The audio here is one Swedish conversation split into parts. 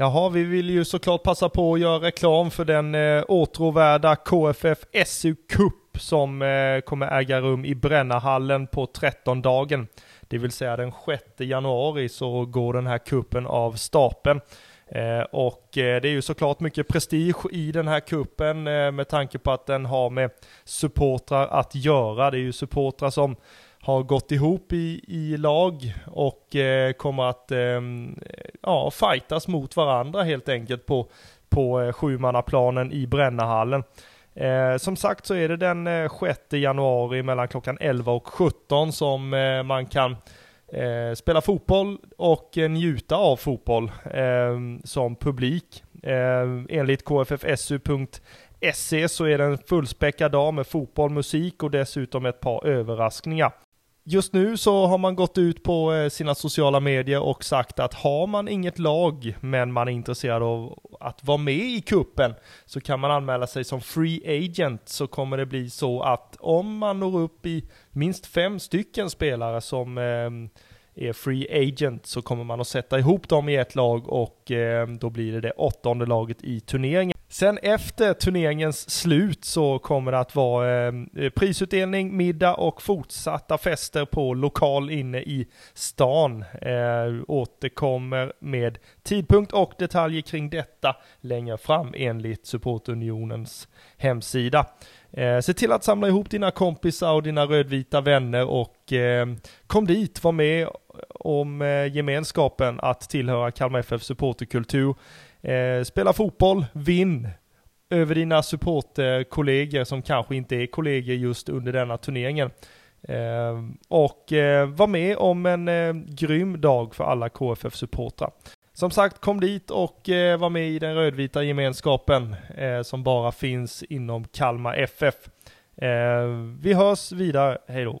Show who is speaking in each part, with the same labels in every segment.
Speaker 1: Jaha, vi vill ju såklart passa på att göra reklam för den eh, åtråvärda KFF SU Cup som eh, kommer äga rum i Brännahallen på 13 dagen. Det vill säga den 6 januari så går den här kuppen av stapeln. Eh, och eh, det är ju såklart mycket prestige i den här kuppen eh, med tanke på att den har med supportrar att göra. Det är ju supportrar som har gått ihop i, i lag och eh, kommer att eh, ja, fightas mot varandra helt enkelt på, på eh, sjumannaplanen i Brännahallen. Eh, som sagt så är det den eh, 6 januari mellan klockan 11 och 17 som eh, man kan eh, spela fotboll och eh, njuta av fotboll eh, som publik. Ehm, enligt kffsu.se så är det en fullspäckad dag med fotboll, musik och dessutom ett par överraskningar. Just nu så har man gått ut på eh, sina sociala medier och sagt att har man inget lag men man är intresserad av att vara med i kuppen så kan man anmäla sig som free agent så kommer det bli så att om man når upp i minst fem stycken spelare som eh, är free agent så kommer man att sätta ihop dem i ett lag och eh, då blir det det åttonde laget i turneringen. Sen efter turneringens slut så kommer det att vara eh, prisutdelning, middag och fortsatta fester på lokal inne i stan. Eh, återkommer med tidpunkt och detaljer kring detta längre fram enligt Supportunionens hemsida. Eh, se till att samla ihop dina kompisar och dina rödvita vänner och eh, kom dit, var med om eh, gemenskapen att tillhöra Kalmar FF supporterkultur. Eh, spela fotboll, vinn över dina supporterkollegor som kanske inte är kollegor just under denna turneringen. Eh, och var med om en grym dag för alla KFF-supportrar. Som sagt, kom dit och var med i den rödvita gemenskapen som bara finns inom Kalmar FF. Vi hörs vidare, hej då!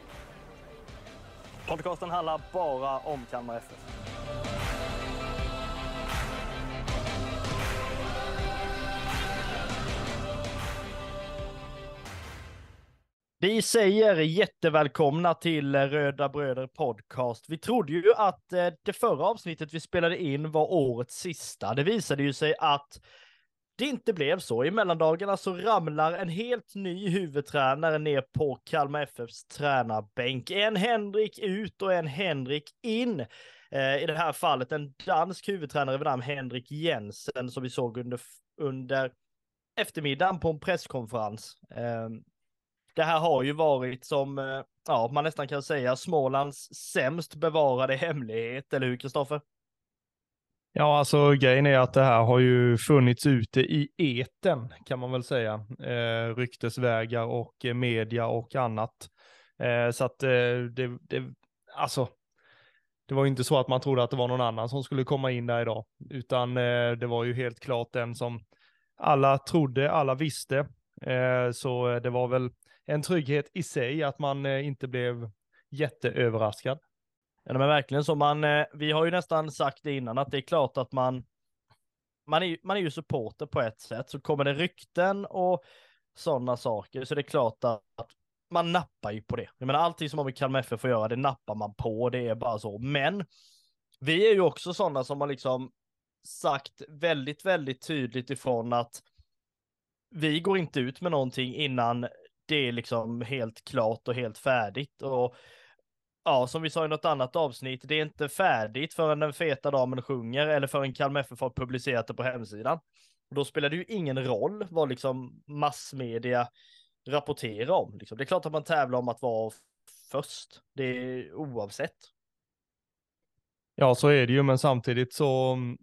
Speaker 2: Podcasten handlar bara om Kalmar FF. Vi säger jättevälkomna till Röda Bröder Podcast. Vi trodde ju att eh, det förra avsnittet vi spelade in var årets sista. Det visade ju sig att det inte blev så. I mellandagarna så ramlar en helt ny huvudtränare ner på Kalmar FFs tränarbänk. En Henrik ut och en Henrik in. Eh, I det här fallet en dansk huvudtränare vid namn Henrik Jensen som vi såg under, under eftermiddagen på en presskonferens. Eh, det här har ju varit som, eh, ja, man nästan kan säga Smålands sämst bevarade hemlighet, eller hur Kristoffer?
Speaker 1: Ja, alltså grejen är att det här har ju funnits ute i eten kan man väl säga. Eh, ryktesvägar och eh, media och annat. Eh, så att eh, det, det, alltså, det var ju inte så att man trodde att det var någon annan som skulle komma in där idag, utan eh, det var ju helt klart den som alla trodde, alla visste. Eh, så det var väl en trygghet i sig att man eh, inte blev jätteöverraskad.
Speaker 2: Ja, men verkligen så. Man, eh, vi har ju nästan sagt det innan att det är klart att man, man är, man är ju supporter på ett sätt, så kommer det rykten och sådana saker så det är klart att man nappar ju på det. Jag menar allting som har med Kalmar FF får göra, det nappar man på, det är bara så. Men vi är ju också sådana som har liksom sagt väldigt, väldigt tydligt ifrån att vi går inte ut med någonting innan det är liksom helt klart och helt färdigt. Och ja, som vi sa i något annat avsnitt, det är inte färdigt förrän den feta damen sjunger eller förrän Kalmar FF har publicerat det på hemsidan. Och då spelar det ju ingen roll vad liksom massmedia rapporterar om. Liksom. Det är klart att man tävlar om att vara först, det är oavsett.
Speaker 1: Ja, så är det ju, men samtidigt så, mm,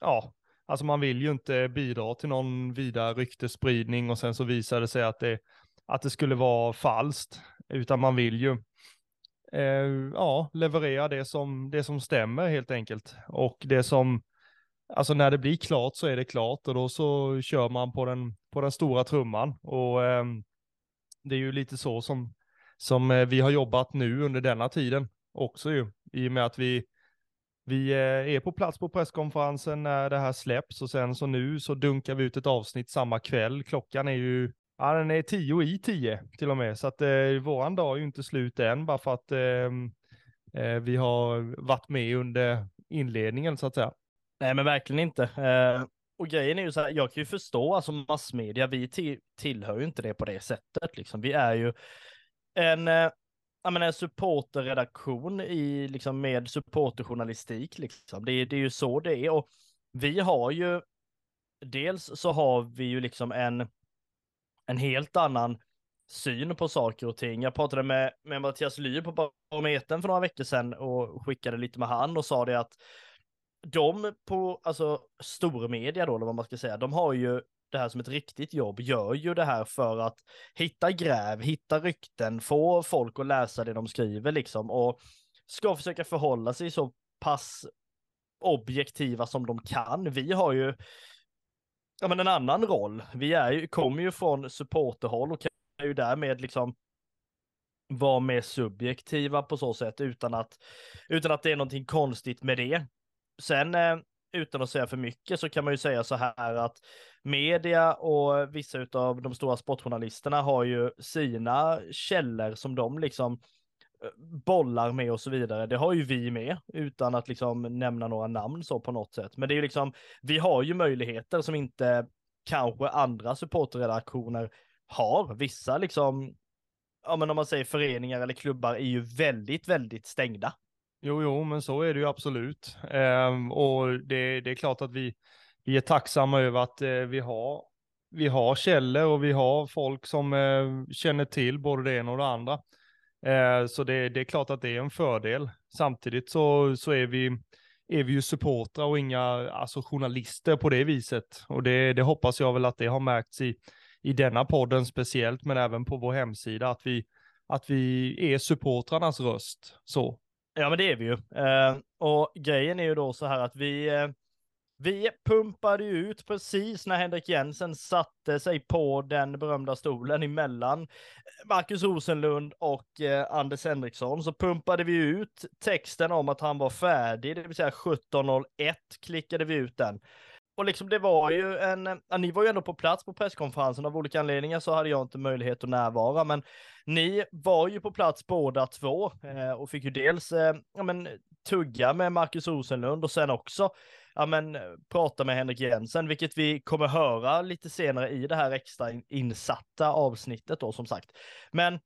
Speaker 1: ja, alltså man vill ju inte bidra till någon vidare ryktespridning och sen så visar det sig att det, att det skulle vara falskt, utan man vill ju Eh, ja, leverera det som, det som stämmer helt enkelt. Och det som, alltså när det blir klart så är det klart och då så kör man på den, på den stora trumman. Och eh, det är ju lite så som, som eh, vi har jobbat nu under denna tiden också ju, i och med att vi vi eh, är på plats på presskonferensen när det här släpps och sen så nu så dunkar vi ut ett avsnitt samma kväll. Klockan är ju, ja den är tio i tio till och med, så att eh, våran dag är ju inte slut än bara för att ehm, eh, vi har varit med under inledningen så att säga.
Speaker 2: Nej men verkligen inte. Eh, och grejen är ju så här, jag kan ju förstå, alltså massmedia, vi tillhör ju inte det på det sättet liksom. Vi är ju en eh, jag menar, en supporterredaktion i, liksom, med supporterjournalistik. Liksom. Det, det är ju så det är. Och vi har ju, dels så har vi ju liksom en, en helt annan syn på saker och ting. Jag pratade med, med Mattias Lyr på Barometern för några veckor sedan och skickade lite med han och sa det att de på, alltså stormedia då, eller vad man ska säga, de har ju det här som ett riktigt jobb gör ju det här för att hitta gräv, hitta rykten, få folk att läsa det de skriver liksom och ska försöka förhålla sig så pass objektiva som de kan. Vi har ju ja, men en annan roll. Vi är ju, kommer ju från supporterhåll och kan ju därmed liksom vara mer subjektiva på så sätt utan att, utan att det är någonting konstigt med det. Sen eh, utan att säga för mycket så kan man ju säga så här att media och vissa av de stora sportjournalisterna har ju sina källor som de liksom eh, bollar med och så vidare. Det har ju vi med utan att liksom nämna några namn så på något sätt. Men det är ju liksom, vi har ju möjligheter som inte kanske andra supporterredaktioner har. Vissa liksom, ja men om man säger föreningar eller klubbar är ju väldigt, väldigt stängda.
Speaker 1: Jo, jo, men så är det ju absolut. Um, och det, det, är klart att vi, vi är tacksamma över att eh, vi har vi har källor och vi har folk som eh, känner till både det ena och det andra. Eh, så det, det, är klart att det är en fördel. Samtidigt så, så är, vi, är vi ju supportrar och inga alltså, journalister på det viset. Och det, det hoppas jag väl att det har märkts i, i denna podden speciellt, men även på vår hemsida, att vi, att vi är supportrarnas röst. Så.
Speaker 2: Ja, men det är vi ju. Eh, och grejen är ju då så här att vi, eh, vi pumpade ju ut precis när Henrik Jensen satte sig på den berömda stolen emellan eh, Marcus Rosenlund och eh, Anders Henriksson. Så pumpade vi ut texten om att han var färdig, det vill säga 17.01 klickade vi ut den. Och liksom det var ju en, eh, ja, ni var ju ändå på plats på presskonferensen av olika anledningar så hade jag inte möjlighet att närvara, men ni var ju på plats båda två eh, och fick ju dels eh, ja, men, tugga med Marcus Rosenlund och sen också ja, men, eh, prata med Henrik Jensen, vilket vi kommer höra lite senare i det här extra insatta avsnittet då som sagt. Men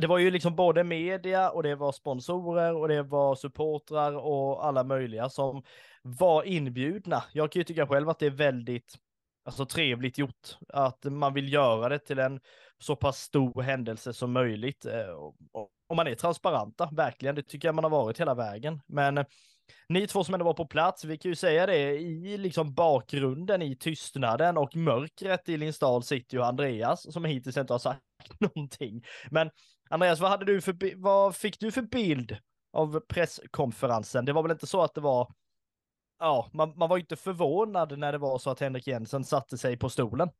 Speaker 2: det var ju liksom både media och det var sponsorer och det var supportrar och alla möjliga som var inbjudna. Jag kan ju tycka själv att det är väldigt alltså, trevligt gjort. Att man vill göra det till en så pass stor händelse som möjligt. Eh, och man är transparenta, verkligen. Det tycker jag man har varit hela vägen. Men eh, ni två som ändå var på plats, vi kan ju säga det, i liksom bakgrunden i tystnaden och mörkret i Lindsdal sitter ju Andreas som hittills inte har sagt någonting. Men Andreas, vad, hade du för, vad fick du för bild av presskonferensen? Det var väl inte så att det var ja, man, man var ju inte förvånad när det var så att Henrik Jensen satte sig på stolen.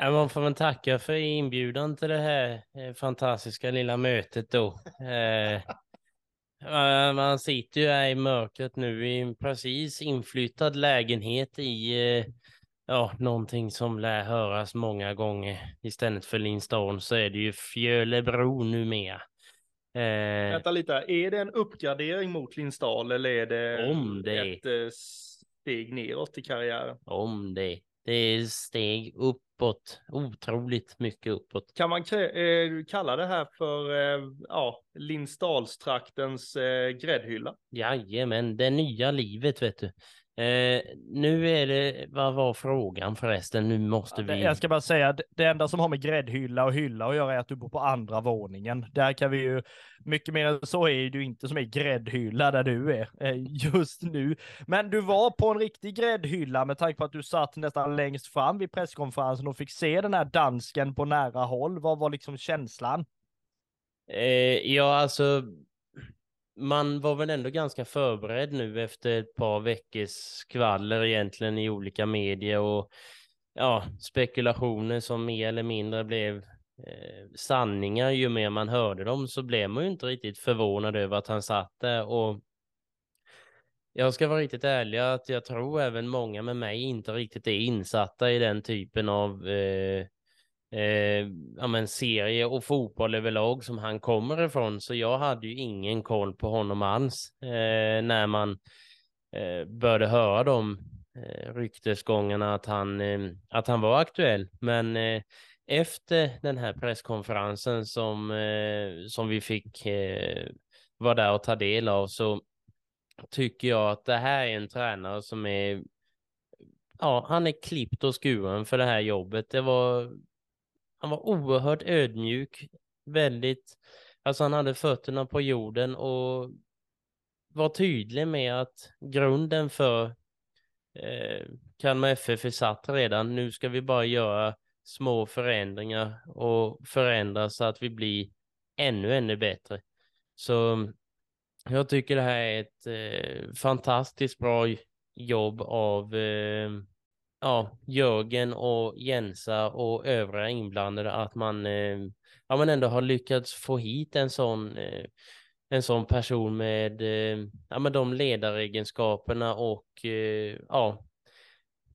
Speaker 3: Man får väl tacka för inbjudan till det här eh, fantastiska lilla mötet då. Eh, Eh, man sitter ju här i mörkret nu i en precis inflyttad lägenhet i eh, ja, någonting som lär höras många gånger. Istället för Lindstorm så är det ju Fjölebro numera.
Speaker 1: Eh, Vänta lite, är det en uppgradering mot Lindsdal eller är det,
Speaker 3: om det
Speaker 1: ett eh, steg neråt i karriären?
Speaker 3: Om det. Det är steg uppåt, otroligt mycket uppåt.
Speaker 1: Kan man eh, kalla det här för eh, ja, Lindsdalstraktens eh, gräddhylla?
Speaker 3: Jajamän, det nya livet vet du. Eh, nu är det, vad var frågan förresten? Nu måste vi...
Speaker 2: Jag ska bara säga, det enda som har med gräddhylla och hylla att göra är att du bor på andra våningen. Där kan vi ju, mycket mer än så är du inte som är gräddhylla där du är eh, just nu. Men du var på en riktig gräddhylla med tanke på att du satt nästan längst fram vid presskonferensen och fick se den här dansken på nära håll. Vad var liksom känslan?
Speaker 3: Eh, ja, alltså man var väl ändå ganska förberedd nu efter ett par veckors skvaller egentligen i olika medier och ja, spekulationer som mer eller mindre blev eh, sanningar. Ju mer man hörde dem så blev man ju inte riktigt förvånad över att han satt där och jag ska vara riktigt ärlig att jag tror även många med mig inte riktigt är insatta i den typen av eh, eh, ja, men serie och fotboll överlag som han kommer ifrån. Så jag hade ju ingen koll på honom alls eh, när man eh, började höra de eh, ryktesgångarna att han, eh, att han var aktuell. Men eh, efter den här presskonferensen som, eh, som vi fick eh, vara där och ta del av så tycker jag att det här är en tränare som är ja, han är klippt och skuren för det här jobbet. Det var han var oerhört ödmjuk, väldigt, alltså han hade fötterna på jorden och var tydlig med att grunden för eh, Kalmar FF är satt redan. Nu ska vi bara göra små förändringar och förändra så att vi blir ännu, ännu bättre. Så jag tycker det här är ett eh, fantastiskt bra jobb av eh, ja, Jörgen och Jensa och övriga inblandade att man, eh, ja, man ändå har lyckats få hit en sån, eh, en sån person med, eh, ja, med de ledaregenskaperna och eh, ja,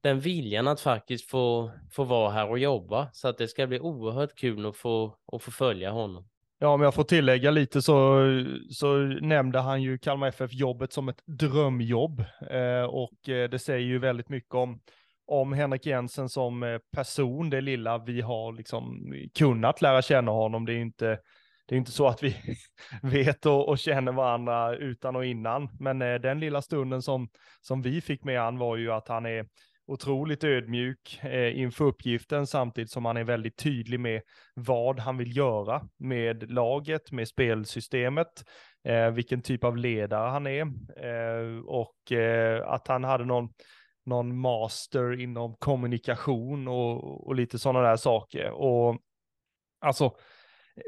Speaker 3: den viljan att faktiskt få, få vara här och jobba. Så att det ska bli oerhört kul att få, att få följa honom.
Speaker 1: Ja, om jag får tillägga lite så, så nämnde han ju Kalmar FF-jobbet som ett drömjobb eh, och eh, det säger ju väldigt mycket om om Henrik Jensen som eh, person, det lilla vi har liksom kunnat lära känna honom. Det är inte, det är inte så att vi vet och, och, känner varandra utan och innan, men eh, den lilla stunden som, som vi fick med han var ju att han är otroligt ödmjuk eh, inför uppgiften samtidigt som han är väldigt tydlig med vad han vill göra med laget, med spelsystemet, eh, vilken typ av ledare han är eh, och eh, att han hade någon någon master inom kommunikation och, och lite sådana där saker. Och alltså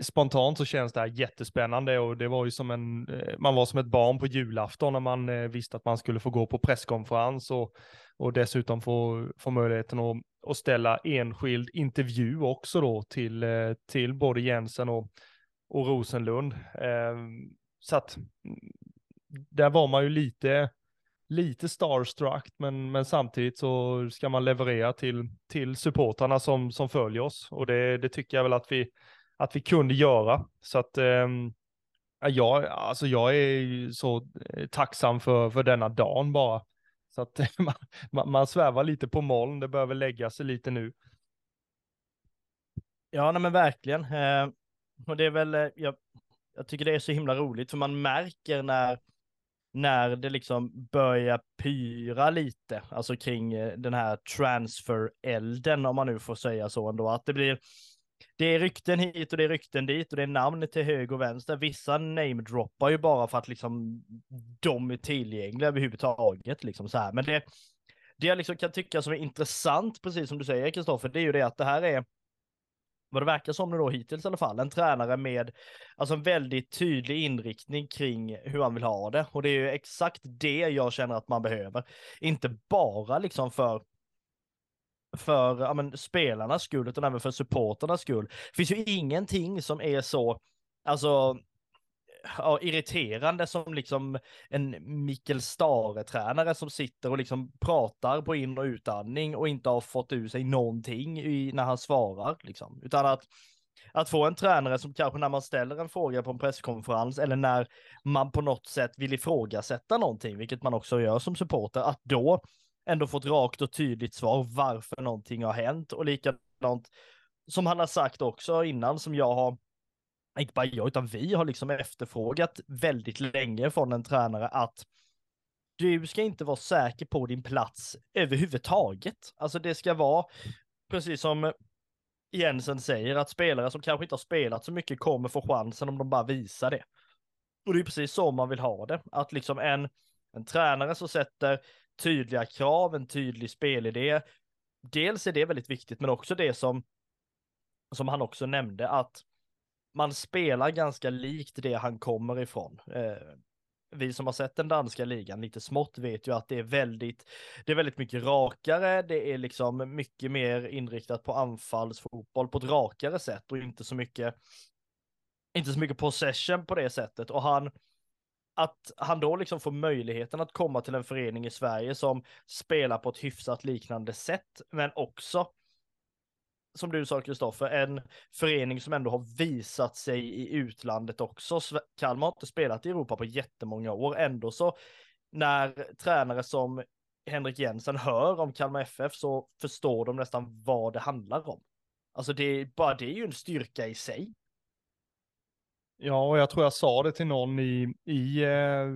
Speaker 1: spontant så känns det här jättespännande och det var ju som en, eh, man var som ett barn på julafton när man eh, visste att man skulle få gå på presskonferens och, och dessutom få, få möjligheten att, att ställa enskild intervju också då till, eh, till både Jensen och, och Rosenlund. Ehm, så att mm, där var man ju lite, lite starstruck, men, men samtidigt så ska man leverera till, till supportrarna som, som följer oss. Och det, det tycker jag väl att vi, att vi kunde göra. Så att eh, jag, alltså jag är så eh, tacksam för, för denna dagen bara. Så att man, man svävar lite på moln, det behöver lägga sig lite nu.
Speaker 2: Ja, nej men verkligen. Eh, och det är väl, eh, jag, jag tycker det är så himla roligt, för man märker när när det liksom börjar pyra lite, alltså kring eh, den här transfer-elden, om man nu får säga så ändå, att det blir det är rykten hit och det är rykten dit och det är namn till höger och vänster. Vissa namedroppar ju bara för att liksom de är tillgängliga överhuvudtaget liksom så här. Men det, det jag liksom kan tycka som är intressant, precis som du säger Kristoffer, det är ju det att det här är vad det verkar som nu då hittills i alla fall, en tränare med alltså en väldigt tydlig inriktning kring hur han vill ha det. Och det är ju exakt det jag känner att man behöver. Inte bara liksom för för ja, men, spelarnas skull, utan även för supporternas skull. Det finns ju ingenting som är så, alltså ja, irriterande som liksom en Mikkel Stare-tränare som sitter och liksom pratar på in och utandning och inte har fått ur sig någonting i, när han svarar liksom. Utan att, att få en tränare som kanske när man ställer en fråga på en presskonferens eller när man på något sätt vill ifrågasätta någonting, vilket man också gör som supporter, att då ändå få ett rakt och tydligt svar varför någonting har hänt och likadant som han har sagt också innan som jag har inte bara jag, utan vi har liksom efterfrågat väldigt länge från en tränare att du ska inte vara säker på din plats överhuvudtaget. Alltså det ska vara, precis som Jensen säger, att spelare som kanske inte har spelat så mycket kommer få chansen om de bara visar det. Och det är precis så man vill ha det, att liksom en, en tränare som sätter tydliga krav, en tydlig spelidé. Dels är det väldigt viktigt, men också det som, som han också nämnde, att man spelar ganska likt det han kommer ifrån. Eh, vi som har sett den danska ligan lite smått vet ju att det är väldigt, det är väldigt mycket rakare, det är liksom mycket mer inriktat på anfallsfotboll på ett rakare sätt och inte så mycket, inte så mycket possession på det sättet. Och han, att han då liksom får möjligheten att komma till en förening i Sverige som spelar på ett hyfsat liknande sätt, men också som du sa Kristoffer, en förening som ändå har visat sig i utlandet också. Kalmar har inte spelat i Europa på jättemånga år, ändå så när tränare som Henrik Jensen hör om Kalmar FF så förstår de nästan vad det handlar om. Alltså det bara det är ju en styrka i sig.
Speaker 1: Ja, och jag tror jag sa det till någon i, i eh,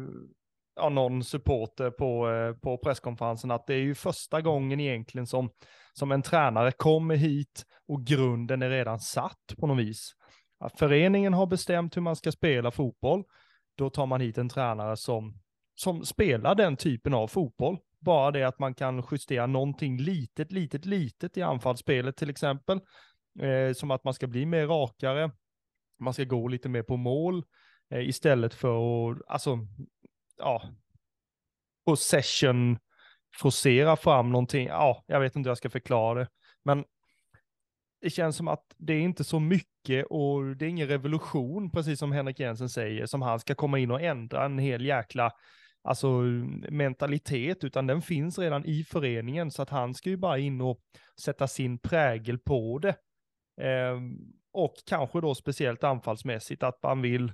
Speaker 1: ja, någon supporter på, eh, på presskonferensen att det är ju första gången egentligen som, som en tränare kommer hit och grunden är redan satt på något vis. Att föreningen har bestämt hur man ska spela fotboll, då tar man hit en tränare som, som spelar den typen av fotboll. Bara det att man kan justera någonting litet, litet, litet i anfallsspelet till exempel. Eh, som att man ska bli mer rakare, man ska gå lite mer på mål eh, istället för att, alltså, ja, possession, forcera fram någonting. Ja, jag vet inte hur jag ska förklara det, men det känns som att det är inte så mycket och det är ingen revolution, precis som Henrik Jensen säger, som han ska komma in och ändra en hel jäkla alltså, mentalitet, utan den finns redan i föreningen, så att han ska ju bara in och sätta sin prägel på det. Eh, och kanske då speciellt anfallsmässigt, att man vill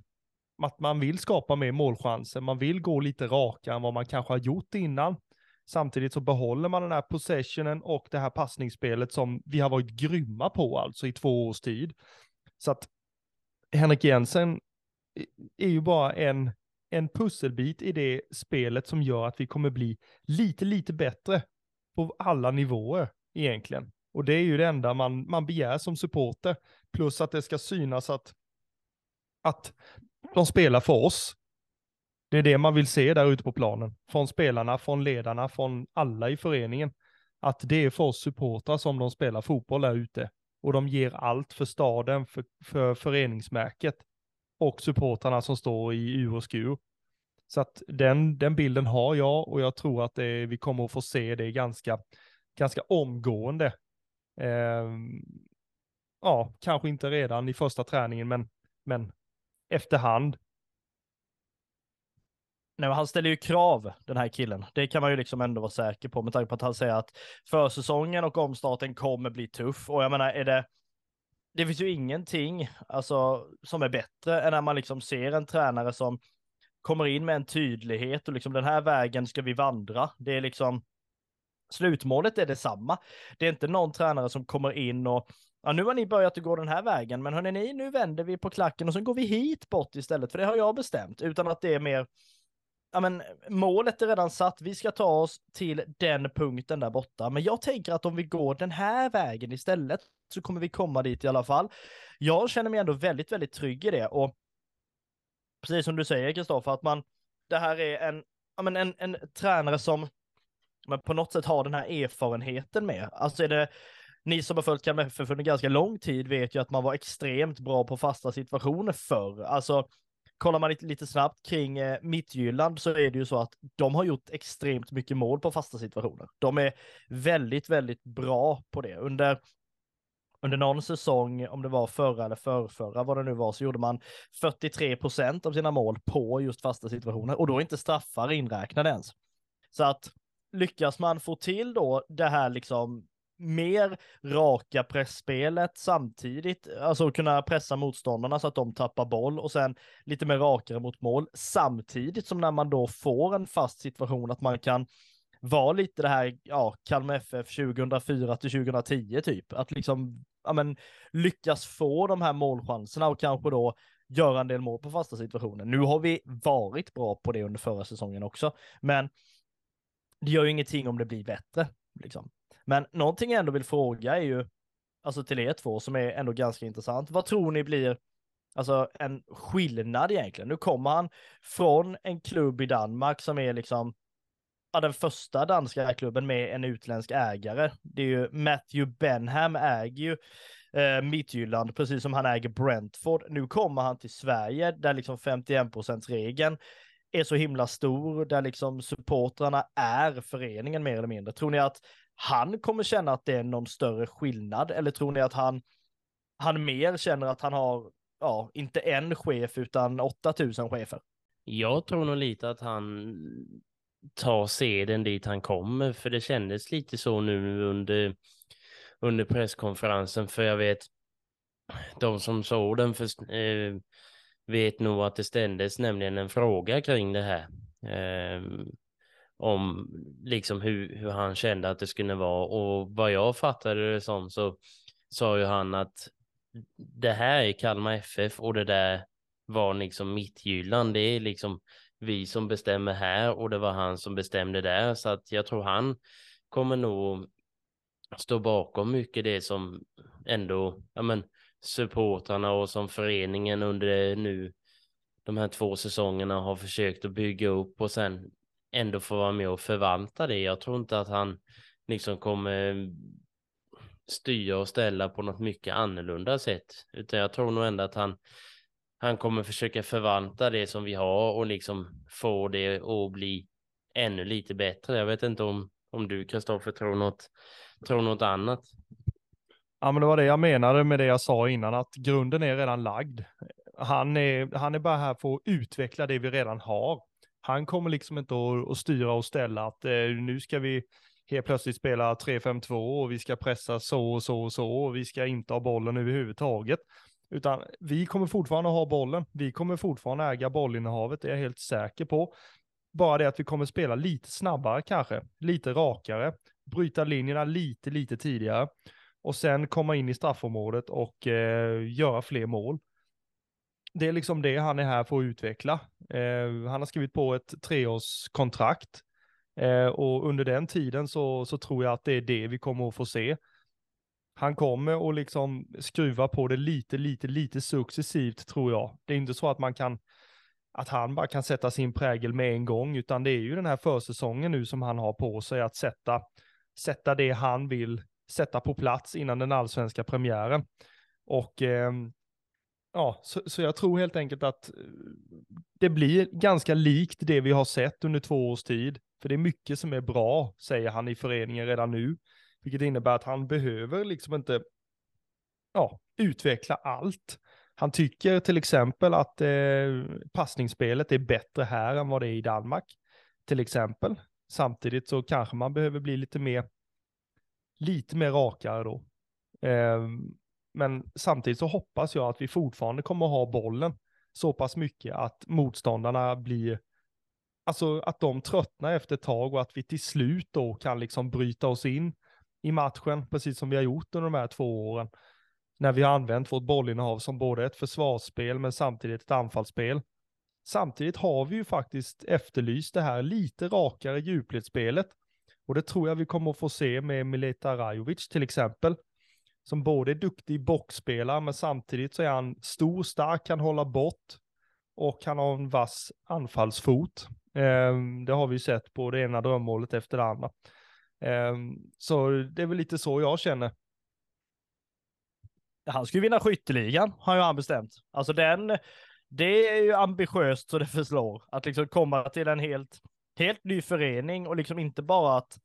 Speaker 1: att man vill skapa mer målchanser, man vill gå lite rakare än vad man kanske har gjort innan. Samtidigt så behåller man den här possessionen och det här passningsspelet som vi har varit grymma på alltså i två års tid. Så att Henrik Jensen är ju bara en, en pusselbit i det spelet som gör att vi kommer bli lite, lite bättre på alla nivåer egentligen. Och det är ju det enda man, man begär som supporter. Plus att det ska synas att, att de spelar för oss. Det är det man vill se där ute på planen. Från spelarna, från ledarna, från alla i föreningen. Att det är för oss supportrar som de spelar fotboll där ute. Och de ger allt för staden, för, för föreningsmärket. Och supportrarna som står i ur och skur. Så att den, den bilden har jag och jag tror att det, vi kommer att få se det ganska, ganska omgående. Eh, ja, kanske inte redan i första träningen, men, men efterhand.
Speaker 2: Nej, han ställer ju krav, den här killen. Det kan man ju liksom ändå vara säker på med tanke på att han säger att försäsongen och omstarten kommer bli tuff. Och jag menar, är det... Det finns ju ingenting alltså, som är bättre än när man liksom ser en tränare som kommer in med en tydlighet och liksom den här vägen ska vi vandra. Det är liksom slutmålet är detsamma. Det är inte någon tränare som kommer in och ja, nu har ni börjat att gå den här vägen, men hörni, ni, nu vänder vi på klacken och sen går vi hit bort istället, för det har jag bestämt, utan att det är mer, ja men målet är redan satt, vi ska ta oss till den punkten där borta, men jag tänker att om vi går den här vägen istället, så kommer vi komma dit i alla fall. Jag känner mig ändå väldigt, väldigt trygg i det och precis som du säger Kristoffer, att man, det här är en, ja men en, en tränare som men på något sätt har den här erfarenheten med. Alltså är det, ni som har följt Kalmar FF under ganska lång tid vet ju att man var extremt bra på fasta situationer förr. Alltså, kollar man lite, lite snabbt kring eh, Mittjylland så är det ju så att de har gjort extremt mycket mål på fasta situationer. De är väldigt, väldigt bra på det. Under under någon säsong, om det var förra eller förrförra, vad det nu var, så gjorde man 43 procent av sina mål på just fasta situationer och då är inte straffar inräknade ens. Så att lyckas man få till då det här liksom mer raka pressspelet samtidigt, alltså kunna pressa motståndarna så att de tappar boll och sen lite mer rakare mot mål samtidigt som när man då får en fast situation att man kan vara lite det här, ja, Kalmar FF 2004 till 2010 typ, att liksom, ja men lyckas få de här målchanserna och kanske då göra en del mål på fasta situationer. Nu har vi varit bra på det under förra säsongen också, men det gör ju ingenting om det blir bättre. Liksom. Men någonting jag ändå vill fråga är ju, alltså till er två som är ändå ganska intressant. Vad tror ni blir, alltså en skillnad egentligen? Nu kommer han från en klubb i Danmark som är liksom, ja, den första danska klubben med en utländsk ägare. Det är ju Matthew Benham äger ju eh, Midtjylland, precis som han äger Brentford. Nu kommer han till Sverige där liksom 51% regeln är så himla stor, där liksom supportrarna är föreningen mer eller mindre. Tror ni att han kommer känna att det är någon större skillnad eller tror ni att han, han mer känner att han har, ja, inte en chef utan 8000 chefer?
Speaker 3: Jag tror nog lite att han tar seden dit han kommer, för det kändes lite så nu under, under presskonferensen, för jag vet de som såg den för, eh, vet nog att det ställdes nämligen en fråga kring det här. Eh, om liksom hur, hur han kände att det skulle vara och vad jag fattade det som så sa ju han att det här är Kalmar FF och det där var liksom Mittjylland. Det är liksom vi som bestämmer här och det var han som bestämde där. Så att jag tror han kommer nog stå bakom mycket det som ändå, ja men supportrarna och som föreningen under nu de här två säsongerna har försökt att bygga upp och sen ändå få vara med och förvalta det. Jag tror inte att han liksom kommer styra och ställa på något mycket annorlunda sätt, utan jag tror nog ändå att han han kommer försöka förvalta det som vi har och liksom få det att bli ännu lite bättre. Jag vet inte om, om du Kristoffer tror något, tror något annat.
Speaker 1: Ja, men det var det jag menade med det jag sa innan, att grunden är redan lagd. Han är, han är bara här för att utveckla det vi redan har. Han kommer liksom inte att, att styra och ställa att eh, nu ska vi helt plötsligt spela 3-5-2 och vi ska pressa så och så och så och vi ska inte ha bollen överhuvudtaget. Utan vi kommer fortfarande ha bollen. Vi kommer fortfarande äga bollinnehavet, det är jag helt säker på. Bara det att vi kommer spela lite snabbare kanske, lite rakare, bryta linjerna lite, lite tidigare och sen komma in i straffområdet och eh, göra fler mål. Det är liksom det han är här för att utveckla. Eh, han har skrivit på ett treårskontrakt eh, och under den tiden så, så tror jag att det är det vi kommer att få se han kommer att liksom skruva på det lite, lite, lite successivt tror jag. Det är inte så att man kan, att han bara kan sätta sin prägel med en gång, utan det är ju den här försäsongen nu som han har på sig att sätta, sätta det han vill sätta på plats innan den allsvenska premiären. Och eh, ja, så, så, jag tror helt enkelt att eh, det blir ganska likt det vi har sett under två års tid. För det är mycket som är bra, säger han i föreningen redan nu. Vilket innebär att han behöver liksom inte ja, utveckla allt. Han tycker till exempel att eh, passningsspelet är bättre här än vad det är i Danmark. Till exempel. Samtidigt så kanske man behöver bli lite mer, lite mer rakare då. Eh, men samtidigt så hoppas jag att vi fortfarande kommer att ha bollen så pass mycket att motståndarna blir, alltså att de tröttnar efter ett tag och att vi till slut då kan liksom bryta oss in i matchen, precis som vi har gjort under de här två åren. När vi har använt vårt bollinnehav som både ett försvarsspel men samtidigt ett anfallsspel. Samtidigt har vi ju faktiskt efterlyst det här lite rakare djupledsspelet. Och det tror jag vi kommer att få se med Mileta Rajovic till exempel. Som både är duktig boxspelare men samtidigt så är han stor, stark, kan hålla bort och han har en vass anfallsfot. Eh, det har vi sett på det ena drömmålet efter det andra. Ehm, så det är väl lite så jag känner.
Speaker 2: Han skulle vinna skytteligan, har ju han bestämt. Alltså den, det är ju ambitiöst så det förslår. Att liksom komma till en helt, helt ny förening och liksom inte bara att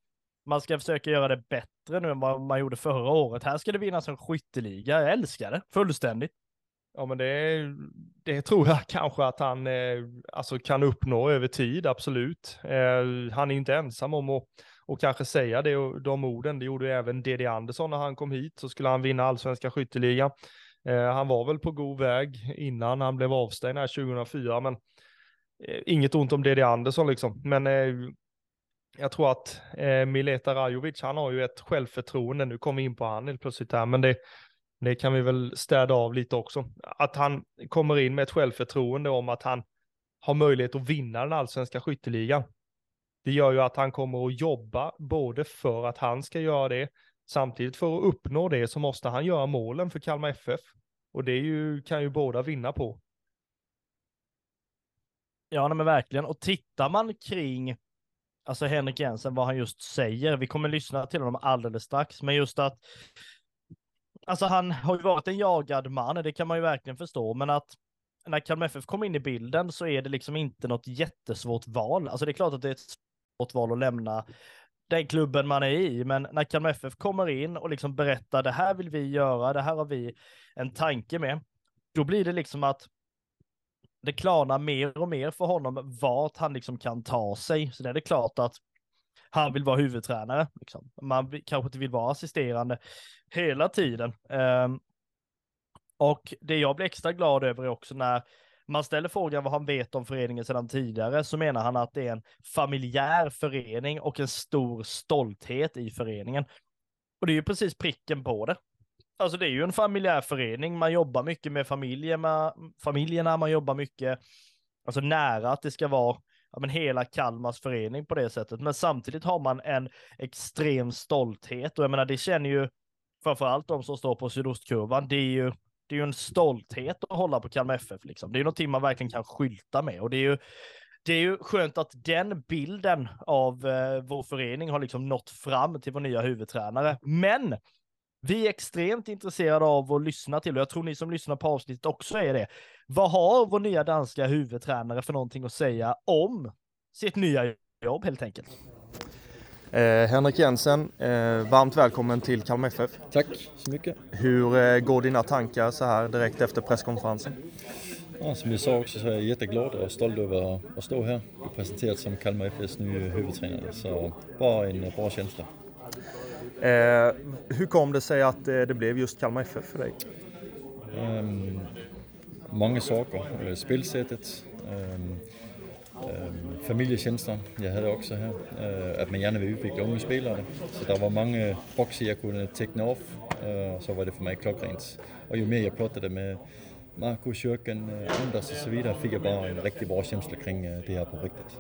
Speaker 2: man ska försöka göra det bättre nu än vad man gjorde förra året. Här ska det vinnas en skytteliga. Jag älskar det fullständigt.
Speaker 1: Ja, men det, det tror jag kanske att han eh, alltså kan uppnå över tid, absolut. Eh, han är inte ensam om att och kanske säga det, de orden. Det gjorde även D.D. Andersson när han kom hit, så skulle han vinna allsvenska skytteligan. Eh, han var väl på god väg innan han blev avstängd här 2004, men eh, inget ont om D.D. Andersson liksom. Men eh, jag tror att eh, Mileta Rajovic, han har ju ett självförtroende, nu kommer vi in på han helt plötsligt här, men det, det kan vi väl städa av lite också. Att han kommer in med ett självförtroende om att han har möjlighet att vinna den allsvenska skytteligan. Det gör ju att han kommer att jobba både för att han ska göra det, samtidigt för att uppnå det så måste han göra målen för Kalmar FF. Och det ju, kan ju båda vinna på.
Speaker 2: Ja, men verkligen. Och tittar man kring alltså Henrik Jensen, vad han just säger, vi kommer lyssna till honom alldeles strax, men just att alltså han har ju varit en jagad man, det kan man ju verkligen förstå, men att när Kalmar FF kom in i bilden så är det liksom inte något jättesvårt val. Alltså det är klart att det är ett svårt val att lämna den klubben man är i, men när Kalmar FF kommer in och liksom berättar det här vill vi göra, det här har vi en tanke med, då blir det liksom att det klarnar mer och mer för honom vart han liksom kan ta sig. Så det är det klart att han vill vara huvudtränare. Liksom. Man kanske inte vill vara assisterande hela tiden. Um, och det jag blir extra glad över är också när man ställer frågan vad han vet om föreningen sedan tidigare så menar han att det är en familjär förening och en stor stolthet i föreningen. Och det är ju precis pricken på det. Alltså det är ju en familjär förening, man jobbar mycket med familjerna, familjerna man jobbar mycket, alltså nära att det ska vara ja, men hela Kalmars förening på det sättet. Men samtidigt har man en extrem stolthet och jag menar det känner ju framförallt de som står på sydostkurvan. Det är ju, det är ju en stolthet att hålla på Kalmar FF liksom. Det är någonting man verkligen kan skylta med och det är ju det är ju skönt att den bilden av eh, vår förening har liksom nått fram till vår nya huvudtränare. Men vi är extremt intresserade av att lyssna till och jag tror ni som lyssnar på avsnittet också är det. Vad har vår nya danska huvudtränare för någonting att säga om sitt nya jobb helt enkelt?
Speaker 1: Eh, Henrik Jensen, eh, varmt välkommen till Kalmar FF.
Speaker 4: Tack så mycket.
Speaker 1: Hur eh, går dina tankar så här direkt efter presskonferensen?
Speaker 4: Ja, som jag sa också så är jag jätteglad och stolt över att stå här och presenteras som Kalmar FFs nya huvudtränare. Så bara en bra känsla.
Speaker 1: Eh, hur kom det sig att eh, det blev just Kalmar FF för dig?
Speaker 4: Um, många saker. Eh, spelsättet, ehm, ehm, um, um, familjekänslan jag hade också här. Uh, att man gärna vill utveckla unga spelare. Så det var många boxar jag kunde teckna av. Uh, så var det för mig klockrent. Och ju mer jag pratade med Marco, Kyrkan, Anders och så vidare fick jag bara en riktigt bra känsla kring det här projektet.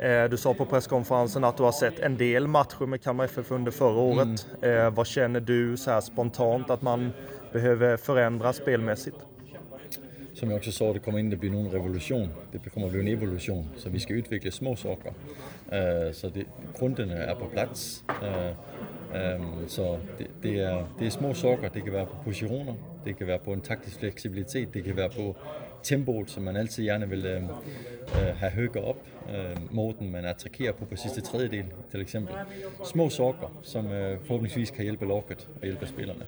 Speaker 1: Eh, du sa på presskonferensen att du har sett en del matcher med Kalmar FF under förra mm. året. Mm. Vad känner du så här spontant att man behöver förändra spelmässigt?
Speaker 4: Som jag också sa, det kommer inte bli någon revolution. Det kommer bli en evolution. Så vi ska utveckla små saker. Eh, så det, grunden är på plats. Ehm, så det, det, är, det är små saker. Det kan vara på positioner, det kan vara på en taktisk flexibilitet, det kan vara på tempot som man alltid gärna vill äh, ha högre upp. Äh, måten man attackerar på på sista tredjedel till exempel. Små saker som äh, förhoppningsvis kan hjälpa laget och hjälpa spelarna.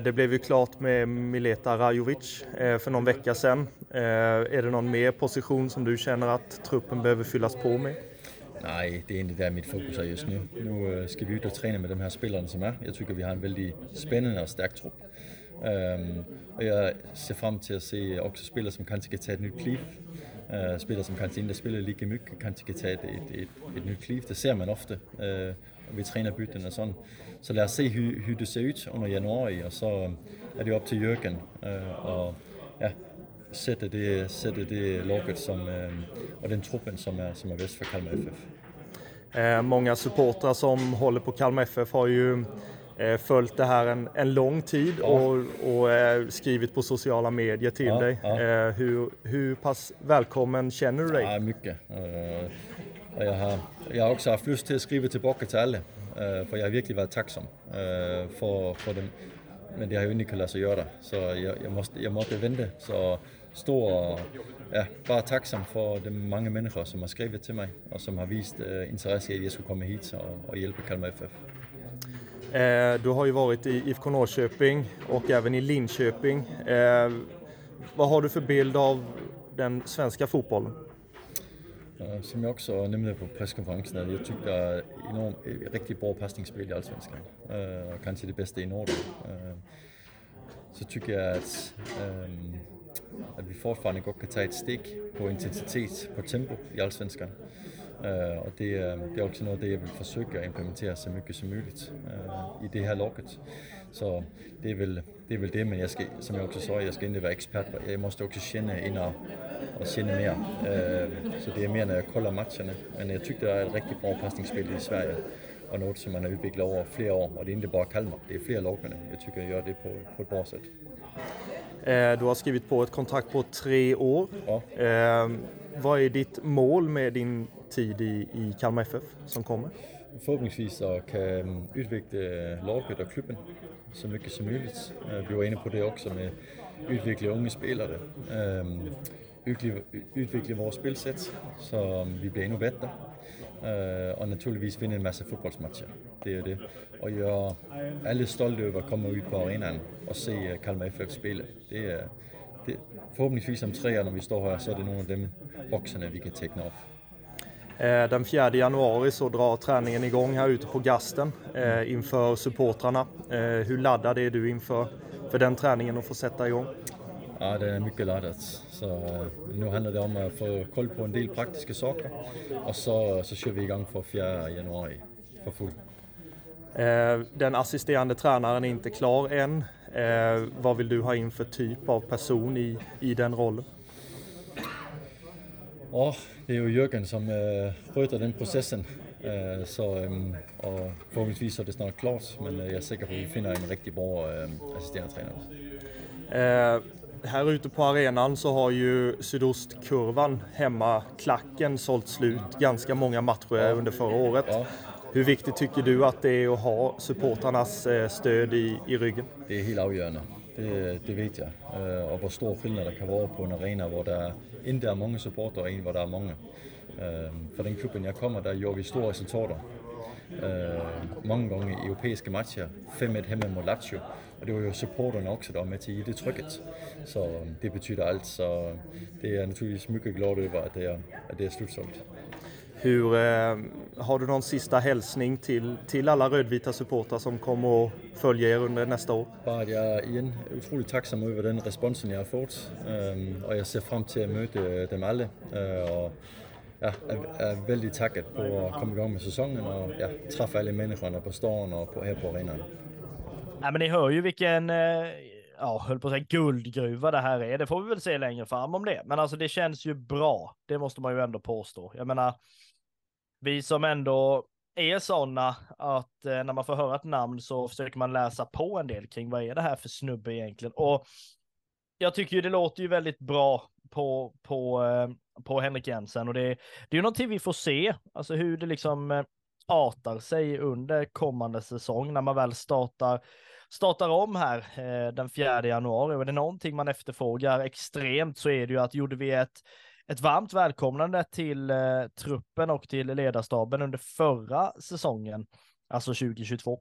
Speaker 1: Det blev ju klart med Mileta Rajovic för någon vecka sedan. Är det någon mer position som du känner att truppen behöver fyllas på med?
Speaker 4: Nej, det är inte där mitt fokus är just nu. Nu ska vi ut och träna med de här spelarna som är. Jag tycker vi har en väldigt spännande och stark trupp. Um, och jag ser fram till att se också spelare som kanske kan ta ett nytt kliv. Øh, uh, spelare som kanske inte spelar lika mycket kanske kan ta ett, ett, ett, ett nytt kliv. Det ser man ofta uh, øh, tränar byten och sånt. Så låt oss se hur, hur det ser ut under januari och så är det upp till Jörgen uh, øh, och ja, sätta det, sätta det laget som, och den truppen som är, som är bäst för Kalmar FF.
Speaker 1: Eh, många supportrar som håller på Kalmar FF har ju följt det här en, en lång tid ja. och, och eh, skrivit på sociala medier till ja, dig. Ja. Eh, hur, hur pass välkommen känner du dig?
Speaker 4: Ja, mycket. Jag, har, jag har också haft lust till att skriva tillbaka till alla, för jag har verkligen varit tacksam för, för dem. Men det har ju inte kunnat göra, så jag, jag, måste, jag måste vända. Så stå och ja, bara tacksam för de många människor som har skrivit till mig och som har visat intresse i att jag skulle komma hit och, och hjälpa Kalmar FF.
Speaker 1: Eh, du har ju varit i IFK Norrköping och även i Linköping. Eh, vad har du för bild av den svenska fotbollen?
Speaker 4: Eh, som jag också nämnde på presskonferensen, jag tycker det är enormt, riktigt bra passningsspel i Allsvenskan. Och kanske det bästa i Norden. Så tycker jag att, ehm, att vi fortfarande gott kan ta ett steg på intensitet, på tempo i Allsvenskan. Uh, och det, det, är också något det jag vill försöka implementera så mycket som möjligt uh, i det här laget. Så det är väl det, är väl det men jag ska, som jag också sa, jag ska inte vara expert. Jag måste också känna innan och känna mer. Så det är mer när jag kollar matcherna. Men jag tyckte det är ett riktigt bra passningsspel i Sverige och något som man har utvecklat över flera år. Och det är inte bara Kalmar, det är fler lag Jag tycker jag gör det på, på ett bra sätt.
Speaker 1: Du har skrivit på ett kontrakt på tre år. Ja. Vad är ditt mål med din tid i, i Kalmar FF som kommer?
Speaker 4: förhoppningsvis kan ehm, utveckla eh, laget och klubben så mycket som möjligt. Eh, vi var inne på det också med utveckla unga spelare, ehm, utveckla våra spelsätt så ehm, vi blir ännu bättre eh, och naturligtvis vinna en massa fotbollsmatcher. Det är det. Och jag är alldeles stolt över att komma ut på arenan och se Kalmar FF spela. Det är, det, förhoppningsvis om tre år när vi står här så är det någon av de boxarna vi kan teckna av.
Speaker 1: Eh, den 4 januari så drar träningen igång här ute på Gasten eh, inför supportrarna. Eh, hur laddad är du inför för den träningen och få sätta igång?
Speaker 4: Ja, det är mycket laddat. Så nu handlar det om att få koll på en del praktiska saker och så, så kör vi igång för 4 januari för fullt.
Speaker 1: Den assisterande tränaren är inte klar än. Vad vill du ha in för typ av person i, i den rollen?
Speaker 4: Ja, det är ju Jörgen som äh, sköter den processen. Äh, så, ähm, och förhoppningsvis är det snart klart, men jag är säker på att vi finner en riktigt bra äh, assisterande tränare.
Speaker 1: Här ute på arenan så har ju sydostkurvan, hemmaklacken, sålt slut ganska många matcher ja. under förra året. Ja. Hur viktigt tycker du att det är att ha supportarnas stöd i, i ryggen?
Speaker 4: Det är helt avgörande. Det, det vet jag. Uh, och hur stor skillnad det kan vara på en arena där det inte är många supportrar och en där det är många. Uh, för den klubben jag kommer där gör vi stora resultat. Uh, eh, många gånger i europeiska matcher. 5-1 hemma mot Lazio. Och det var ju supporterna också där med till att ge det trycket. Så øh, det betyder allt. Så øh, det är jag naturligtvis mycket glad över att det är, att det är slutsålt.
Speaker 1: Hur, eh, har du någon sista hälsning till, till alla rödvita supportrar som kommer att följa er under nästa år?
Speaker 4: Bara att jag igen är otroligt tacksam över den responsen jag har fått um, och jag ser fram till att möta dem alla. Uh, och ja, är, är väldigt taggad på att komma igång med säsongen och ja, träffa alla människorna på stan och på, här på arenan.
Speaker 2: Ja, men ni hör ju vilken ja, höll på att säga guldgruva det här är. Det får vi väl se längre fram om det. Men alltså det känns ju bra. Det måste man ju ändå påstå. Jag menar, vi som ändå är sådana att eh, när man får höra ett namn så försöker man läsa på en del kring vad är det här för snubbe egentligen. Och jag tycker ju det låter ju väldigt bra på, på, eh, på Henrik Jensen och det, det är ju någonting vi får se, alltså hur det liksom eh, artar sig under kommande säsong när man väl startar startar om här eh, den 4 januari och är det någonting man efterfrågar extremt så är det ju att gjorde vi ett ett varmt välkomnande till eh, truppen och till ledarstaben under förra säsongen, alltså 2022.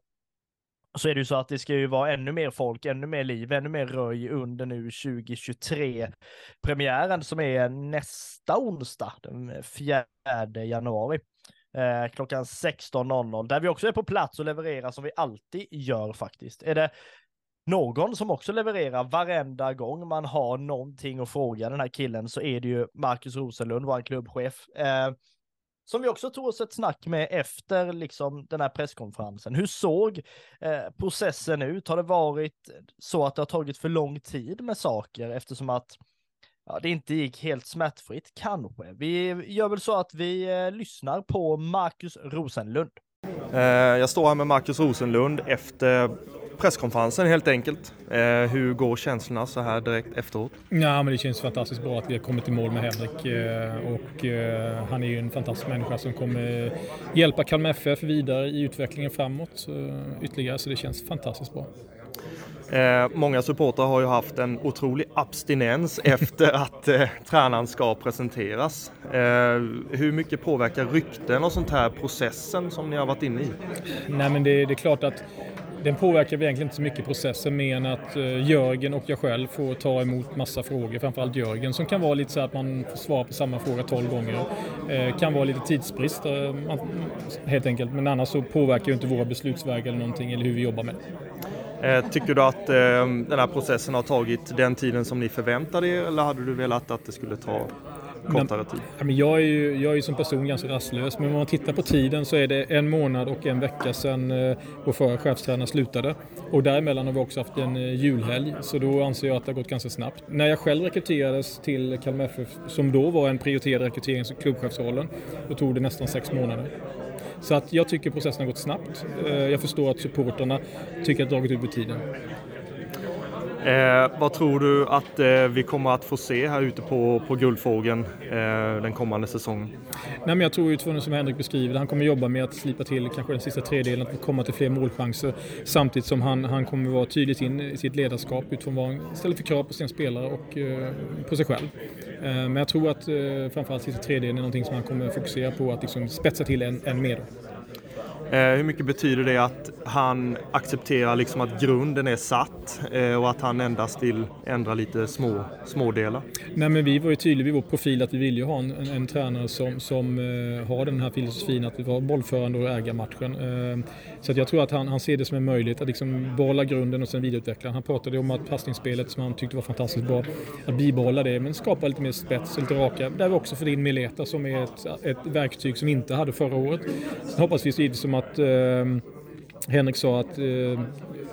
Speaker 2: Så är det ju så att det ska ju vara ännu mer folk, ännu mer liv, ännu mer röj under nu 2023. Premiären som är nästa onsdag, den 4 januari. Eh, klockan 16.00, där vi också är på plats och levererar som vi alltid gör faktiskt. Är det någon som också levererar varenda gång man har någonting att fråga den här killen så är det ju Marcus Rosenlund, vår klubbchef. Eh, som vi också tog oss ett snack med efter liksom den här presskonferensen. Hur såg eh, processen ut? Har det varit så att det har tagit för lång tid med saker eftersom att ja, det inte gick helt smärtfritt? Kanske. Vi gör väl så att vi eh, lyssnar på Marcus Rosenlund.
Speaker 1: Eh, jag står här med Marcus Rosenlund efter presskonferensen helt enkelt. Eh, hur går känslorna så här direkt efteråt?
Speaker 5: Ja, men det känns fantastiskt bra att vi har kommit i mål med Henrik eh, och eh, han är ju en fantastisk människa som kommer hjälpa Kalmar FF vidare i utvecklingen framåt eh, ytterligare så det känns fantastiskt bra.
Speaker 1: Eh, många supportrar har ju haft en otrolig abstinens efter att eh, tränaren ska presenteras. Eh, hur mycket påverkar rykten och sånt här processen som ni har varit inne i?
Speaker 5: Nej men det, det är klart att den påverkar egentligen inte så mycket processen mer än att eh, Jörgen och jag själv får ta emot massa frågor. Framförallt Jörgen som kan vara lite så att man får svara på samma fråga 12 gånger. Eh, kan vara lite tidsbrist eh, helt enkelt. Men annars så påverkar ju inte våra beslutsvägar eller någonting eller hur vi jobbar med.
Speaker 1: Tycker du att den här processen har tagit den tiden som ni förväntade er eller hade du velat att det skulle ta kortare tid?
Speaker 5: Men jag, är ju, jag är ju som person ganska rastlös, men om man tittar på tiden så är det en månad och en vecka sedan eh, vår förra chefstränare slutade. Och däremellan har vi också haft en eh, julhelg, så då anser jag att det har gått ganska snabbt. När jag själv rekryterades till Kalmar FF, som då var en prioriterad rekrytering som klubbchefsrollen, då tog det nästan sex månader. Så att jag tycker processen har gått snabbt. Eh, jag förstår att supporterna tycker att det har dragit ut på tiden.
Speaker 1: Eh, vad tror du att eh, vi kommer att få se här ute på, på Guldfågeln eh, den kommande säsongen?
Speaker 5: Nej, men jag tror utifrån det som Henrik beskriver han kommer jobba med att slipa till kanske den sista tredjedelen, att komma till fler målchanser samtidigt som han, han kommer vara tydligt in i sitt ledarskap utifrån vad han ställer för krav på sina spelare och eh, på sig själv. Eh, men jag tror att eh, framförallt sista tredjedelen är någonting som han kommer fokusera på att liksom spetsa till än, än mer.
Speaker 1: Eh, hur mycket betyder det att han accepterar liksom att grunden är satt eh, och att han endast vill ändra lite små, smådelar?
Speaker 5: Nej, men vi var ju tydliga i vår profil att vi vill ju ha en, en, en tränare som, som uh, har den här filosofin att vi var bollförande och äga matchen. Uh, så att jag tror att han, han ser det som en möjlighet att liksom behålla grunden och sen vidareutveckla. Han pratade om att passningsspelet som han tyckte var fantastiskt bra, att bibehålla det men skapa lite mer spets, lite raka. Där vi också får in Mileta som är ett, ett verktyg som vi inte hade förra året. Sen hoppas vi givetvis som att eh, Henrik sa att eh,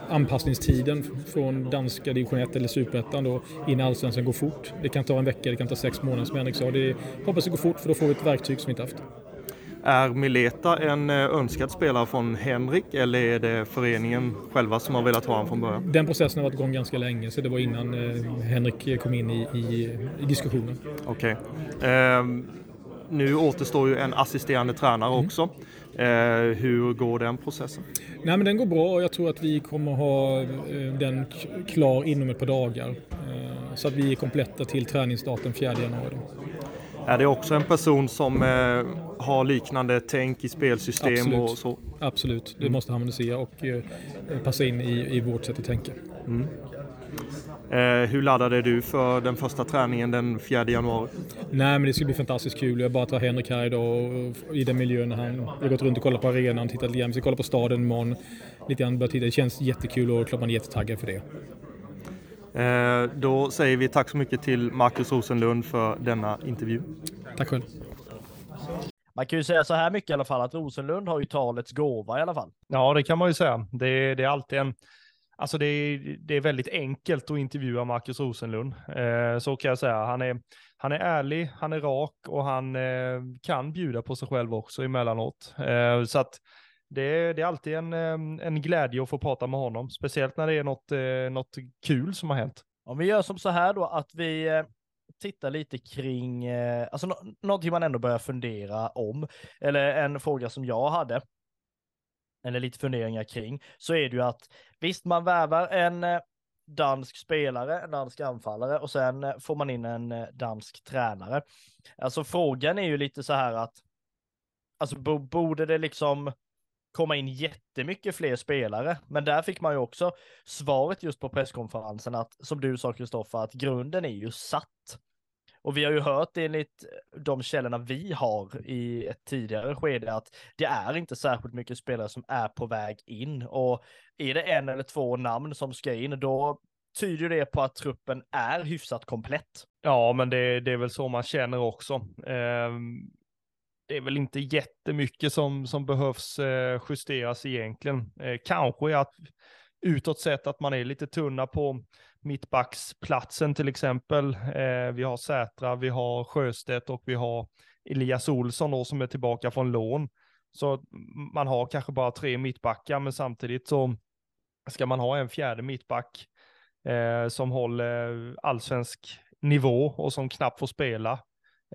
Speaker 5: anpassningstiden från danska division 1 eller superettan då in i allsvenskan går fort. Det kan ta en vecka, det kan ta sex månader som Henrik sa. Det hoppas det går fort för då får vi ett verktyg som vi inte haft.
Speaker 1: Är Mileta en eh, önskad spelare från Henrik eller är det föreningen själva som har velat ha honom från början?
Speaker 5: Den processen har varit igång ganska länge så det var innan eh, Henrik kom in i, i, i diskussionen.
Speaker 1: Okej. Okay. Eh, nu återstår ju en assisterande tränare mm. också. Eh, hur går den processen?
Speaker 5: Nej, men den går bra och jag tror att vi kommer ha eh, den klar inom ett par dagar. Eh, så att vi är kompletta till träningsstarten 4 januari.
Speaker 1: Är det också en person som eh, har liknande tänk i spelsystem
Speaker 5: Absolut.
Speaker 1: och så?
Speaker 5: Absolut, det måste harmonisera och eh, passa in i, i vårt sätt att tänka. Mm.
Speaker 1: Eh, hur laddad är du för den första träningen den 4 januari?
Speaker 5: Nej men det ska bli fantastiskt kul. Jag bara tar Henrik här idag och i den miljön. Han, vi har gått runt och kollat på arenan, tittat lite grann. Vi ska kolla på staden imorgon. Lite grann, titta. Det känns jättekul och klart man är jättetaggad för det.
Speaker 1: Eh, då säger vi tack så mycket till Marcus Rosenlund för denna intervju.
Speaker 5: Tack själv.
Speaker 2: Man kan ju säga så här mycket i alla fall att Rosenlund har ju talets gåva i alla fall.
Speaker 1: Ja, det kan man ju säga. Det, det är alltid en Alltså det är, det är väldigt enkelt att intervjua Marcus Rosenlund. Eh, så kan jag säga. Han är, han är ärlig, han är rak och han eh, kan bjuda på sig själv också emellanåt. Eh, så att det, det är alltid en, eh, en glädje att få prata med honom, speciellt när det är något, eh, något kul som har hänt.
Speaker 2: Om vi gör som så här då att vi titta tittar lite kring, eh, alltså no någonting man ändå börjar fundera om, eller en fråga som jag hade, eller lite funderingar kring, så är det ju att visst, man värvar en eh, dansk spelare, en dansk anfallare och sen eh, får man in en eh, dansk tränare. Alltså frågan är ju lite så här att, alltså borde det liksom komma in jättemycket fler spelare, men där fick man ju också svaret just på presskonferensen att, som du sa Kristoffer, att grunden är ju satt. Och vi har ju hört enligt de källorna vi har i ett tidigare skede att det är inte särskilt mycket spelare som är på väg in. Och är det en eller två namn som ska in, då tyder det på att truppen är hyfsat komplett.
Speaker 1: Ja, men det, det är väl så man känner också. Eh, det är väl inte jättemycket som, som behövs eh, justeras egentligen. Eh, kanske att utåt sett att man är lite tunna på mittbacksplatsen till exempel. Eh, vi har Sätra, vi har Sjöstedt och vi har Elias Olsson då som är tillbaka från lån. Så man har kanske bara tre mittbackar, men samtidigt så ska man ha en fjärde mittback eh, som håller allsvensk nivå och som knappt får spela.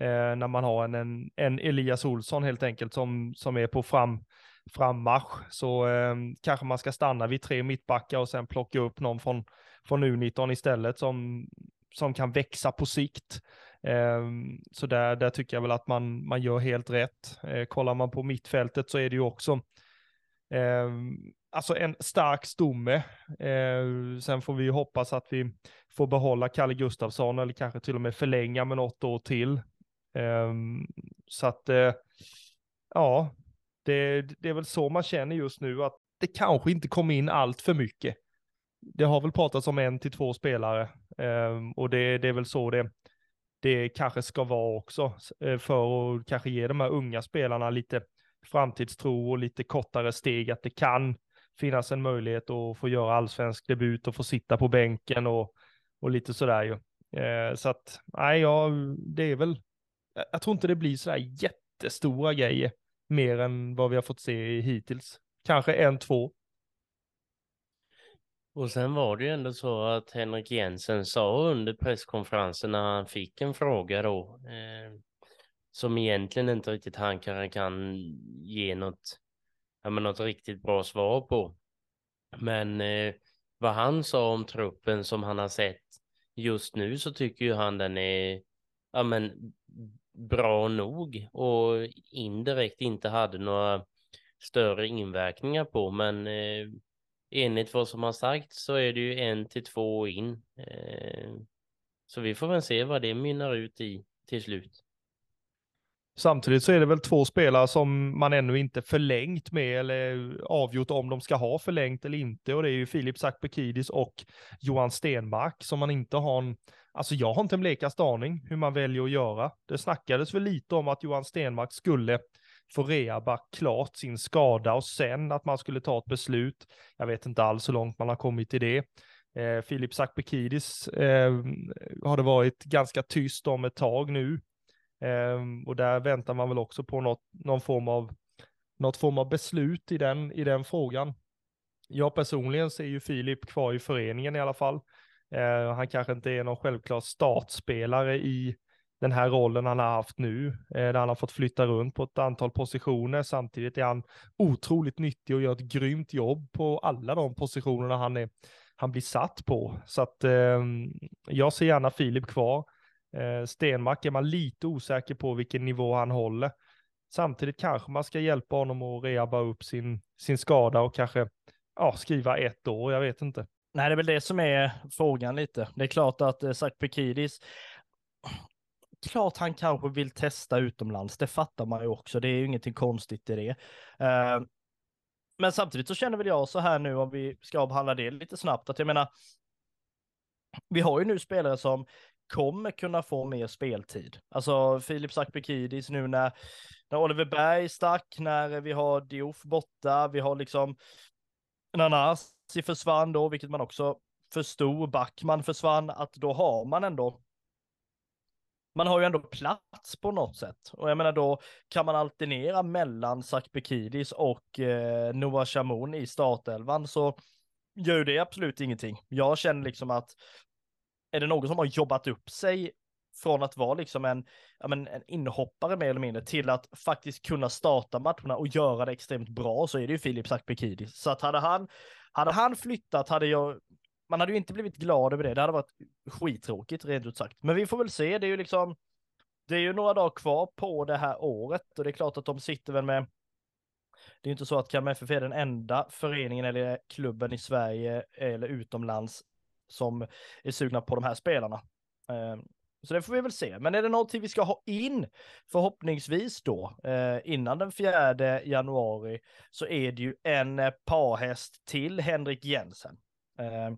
Speaker 1: Eh, när man har en, en, en, Elias Olsson helt enkelt som, som är på fram, frammarsch. Så eh, kanske man ska stanna vid tre mittbackar och sen plocka upp någon från från U19 istället som, som kan växa på sikt. Ehm, så där, där tycker jag väl att man, man gör helt rätt. Eh, kollar man på mittfältet så är det ju också ehm, alltså en stark stomme. Ehm, sen får vi ju hoppas att vi får behålla Kalle Gustafsson eller kanske till och med förlänga med något år till. Så att, eh, ja, det, det är väl så man känner just nu att det kanske inte kommer in allt för mycket det har väl pratats om en till två spelare ehm, och det, det, är väl så det, det kanske ska vara också eh, för att kanske ge de här unga spelarna lite framtidstro och lite kortare steg att det kan finnas en möjlighet att få göra allsvensk debut och få sitta på bänken och, och lite sådär ju. Eh, så att, nej, ja, det är väl, jag tror inte det blir sådär jättestora grejer mer än vad vi har fått se hittills. Kanske en, två
Speaker 3: och sen var det ju ändå så att Henrik Jensen sa under presskonferensen när han fick en fråga då, eh, som egentligen inte riktigt han kan, kan ge något, ja, men något riktigt bra svar på. Men eh, vad han sa om truppen som han har sett just nu så tycker ju han den är ja, men, bra nog och indirekt inte hade några större inverkningar på. Men eh, enligt vad som har sagt så är det ju en till två in. Eh, så vi får väl se vad det mynnar ut i till slut.
Speaker 1: Samtidigt så är det väl två spelare som man ännu inte förlängt med eller avgjort om de ska ha förlängt eller inte och det är ju Filip Sakpekidis och Johan Stenmark som man inte har en, alltså jag har inte en blekaste aning hur man väljer att göra. Det snackades väl lite om att Johan Stenmark skulle få reaba klart sin skada och sen att man skulle ta ett beslut. Jag vet inte alls hur långt man har kommit i det. Eh, Filip Sakpekidis eh, har det varit ganska tyst om ett tag nu. eh, och där väntar man väl också på något, någon form av, något form av beslut i den, i den frågan. Jag personligen ser ju Filip kvar i föreningen i alla fall. Eh, han kanske inte är någon självklar startspelare i den här rollen han har haft nu, eh, där han har fått flytta runt på ett antal positioner. Samtidigt är han otroligt nyttig och gör ett grymt jobb på alla de positionerna han, är, han blir satt på. Så att eh, jag ser gärna Filip kvar. Eh, Stenmark är man lite osäker på vilken nivå han håller. Samtidigt kanske man ska hjälpa honom att rehabba upp sin, sin skada och kanske ja, skriva ett år, jag vet inte.
Speaker 2: Nej, det är väl det som är frågan lite. Det är klart att eh, Sakpekidis, klart han kanske vill testa utomlands, det fattar man ju också, det är ju ingenting konstigt i det. Uh, men samtidigt så känner väl jag så här nu, om vi ska avhandla det lite snabbt, att jag menar, vi har ju nu spelare som kommer kunna få mer speltid. Alltså Filip Sakbekidis nu när, när Oliver Berg stack, när vi har Diouf borta, vi har liksom Nanasi försvann då, vilket man också förstod, Backman försvann, att då har man ändå man har ju ändå plats på något sätt. Och jag menar då kan man alternera mellan Sakpekidis och eh, Noah Shamoun i startelvan så gör ju det absolut ingenting. Jag känner liksom att är det någon som har jobbat upp sig från att vara liksom en, ja, men, en inhoppare mer eller mindre till att faktiskt kunna starta matcherna och göra det extremt bra så är det ju Filip Sakpekidis. Så att hade han, hade han flyttat hade jag, man hade ju inte blivit glad över det. Det hade varit skittråkigt rent ut sagt. Men vi får väl se, det är ju liksom, det är ju några dagar kvar på det här året och det är klart att de sitter väl med det är inte så att Kalmar FF är den enda föreningen eller klubben i Sverige eller utomlands som är sugna på de här spelarna. Ehm, så det får vi väl se. Men är det någonting vi ska ha in förhoppningsvis då eh, innan den 4 januari så är det ju en eh, parhäst till Henrik Jensen. Ehm,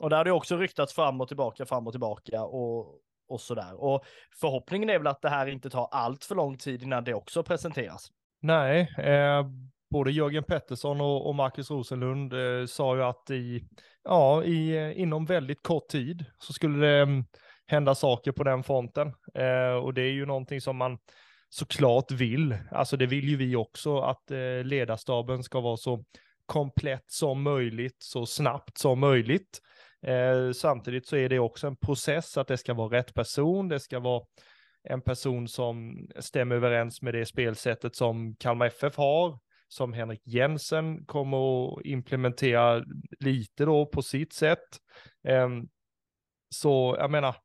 Speaker 2: och där har det också ryktats fram och tillbaka, fram och tillbaka och, och sådär. Och förhoppningen är väl att det här inte tar allt för lång tid innan det också presenteras.
Speaker 1: Nej, eh, både Jörgen Pettersson och, och Marcus Rosenlund eh, sa ju att i, ja, i, eh, inom väldigt kort tid så skulle det mm, hända saker på den fronten. Eh, och det är ju någonting som man såklart vill. Alltså det vill ju vi också att eh, ledarstaben ska vara så komplett som möjligt, så snabbt som möjligt. Eh, samtidigt så är det också en process att det ska vara rätt person, det ska vara en person som stämmer överens med det spelsättet som Kalmar FF har som Henrik Jensen kommer att implementera lite då på sitt sätt. Ehm, så jag menar,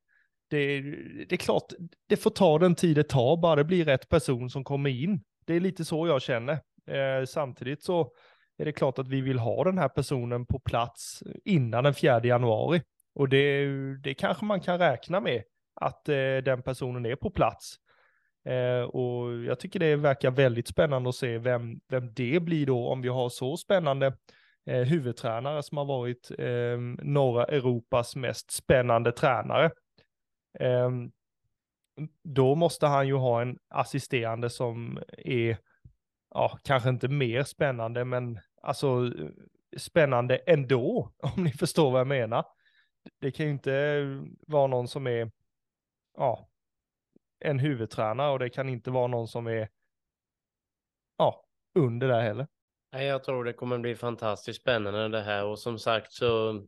Speaker 1: det, det är klart, det får ta den tid det tar, bara det blir rätt person som kommer in. Det är lite så jag känner. Eh, samtidigt så är det klart att vi vill ha den här personen på plats innan den 4 januari. Och det, det kanske man kan räkna med, att eh, den personen är på plats. Eh, och jag tycker det verkar väldigt spännande att se vem, vem det blir då om vi har så spännande eh, huvudtränare som har varit eh, norra Europas mest spännande tränare. Eh, då måste han ju ha en assisterande som är, ja, kanske inte mer spännande, men alltså spännande ändå, om ni förstår vad jag menar. Det kan ju inte vara någon som är, ja, en huvudtränare och det kan inte vara någon som är ja, under där heller.
Speaker 3: Jag tror det kommer bli fantastiskt spännande det här och som sagt så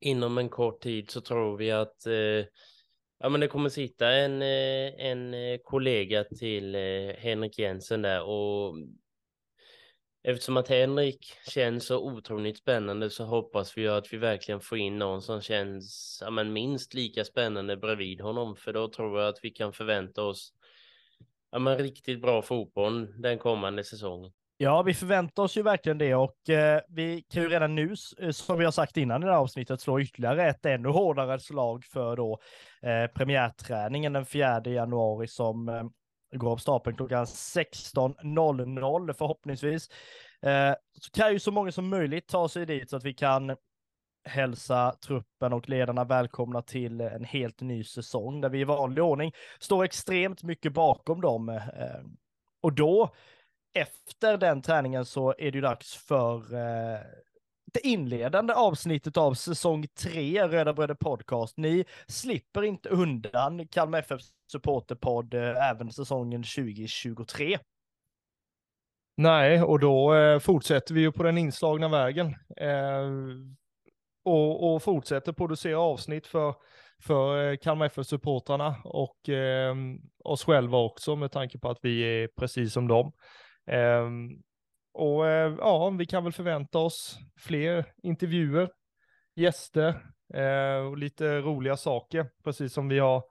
Speaker 3: inom en kort tid så tror vi att eh, ja, men det kommer sitta en, eh, en eh, kollega till eh, Henrik Jensen där och eftersom att Henrik känns så otroligt spännande så hoppas vi att vi verkligen får in någon som känns ja, men minst lika spännande bredvid honom för då tror jag att vi kan förvänta oss ja, men riktigt bra fotboll den kommande säsongen.
Speaker 2: Ja, vi förväntar oss ju verkligen det och eh, vi kan ju redan nu, eh, som vi har sagt innan i det här avsnittet, slå ytterligare ett ännu hårdare slag för då eh, premiärträningen den 4 januari som eh, går av stapeln klockan 16.00 förhoppningsvis. Eh, så kan ju så många som möjligt ta sig dit så att vi kan hälsa truppen och ledarna välkomna till en helt ny säsong där vi i vanlig ordning står extremt mycket bakom dem. Eh, och då efter den träningen så är det ju dags för eh, det inledande avsnittet av säsong 3 Röda Bröder Podcast. Ni slipper inte undan Kalmar FF supporterpodd eh, även säsongen 2023.
Speaker 1: Nej, och då eh, fortsätter vi ju på den inslagna vägen. Eh, och, och, fortsätter producera avsnitt för, för eh, Kalmar FF-supportrarna och eh, oss själva också med tanke på att vi är precis som dem. Ehm, och eh, ja, vi kan väl förvänta oss fler intervjuer, gäster eh, och lite roliga saker, precis som vi har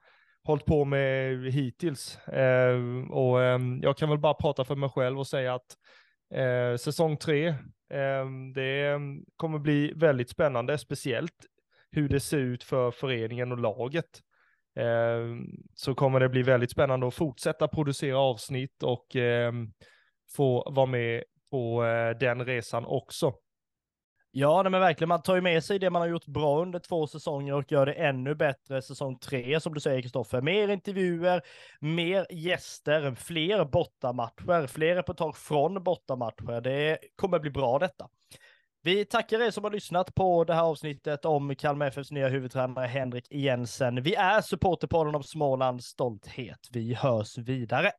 Speaker 1: hållit på med hittills. Ehm, och ehm, jag kan väl bara prata för mig själv och säga att eh, säsong tre, det kommer bli väldigt spännande, speciellt hur det ser ut för föreningen och laget. Så kommer det bli väldigt spännande att fortsätta producera avsnitt och få vara med på eh, den resan också.
Speaker 2: Ja, men verkligen. Man tar ju med sig det man har gjort bra under två säsonger och gör det ännu bättre säsong tre, som du säger Kristoffer. Mer intervjuer, mer gäster, fler bortamatcher, fler reportage från bortamatcher. Det kommer bli bra detta. Vi tackar er som har lyssnat på det här avsnittet om Kalmar FFs nya huvudtränare Henrik Jensen. Vi är supporterpodden om Smålands stolthet. Vi hörs vidare.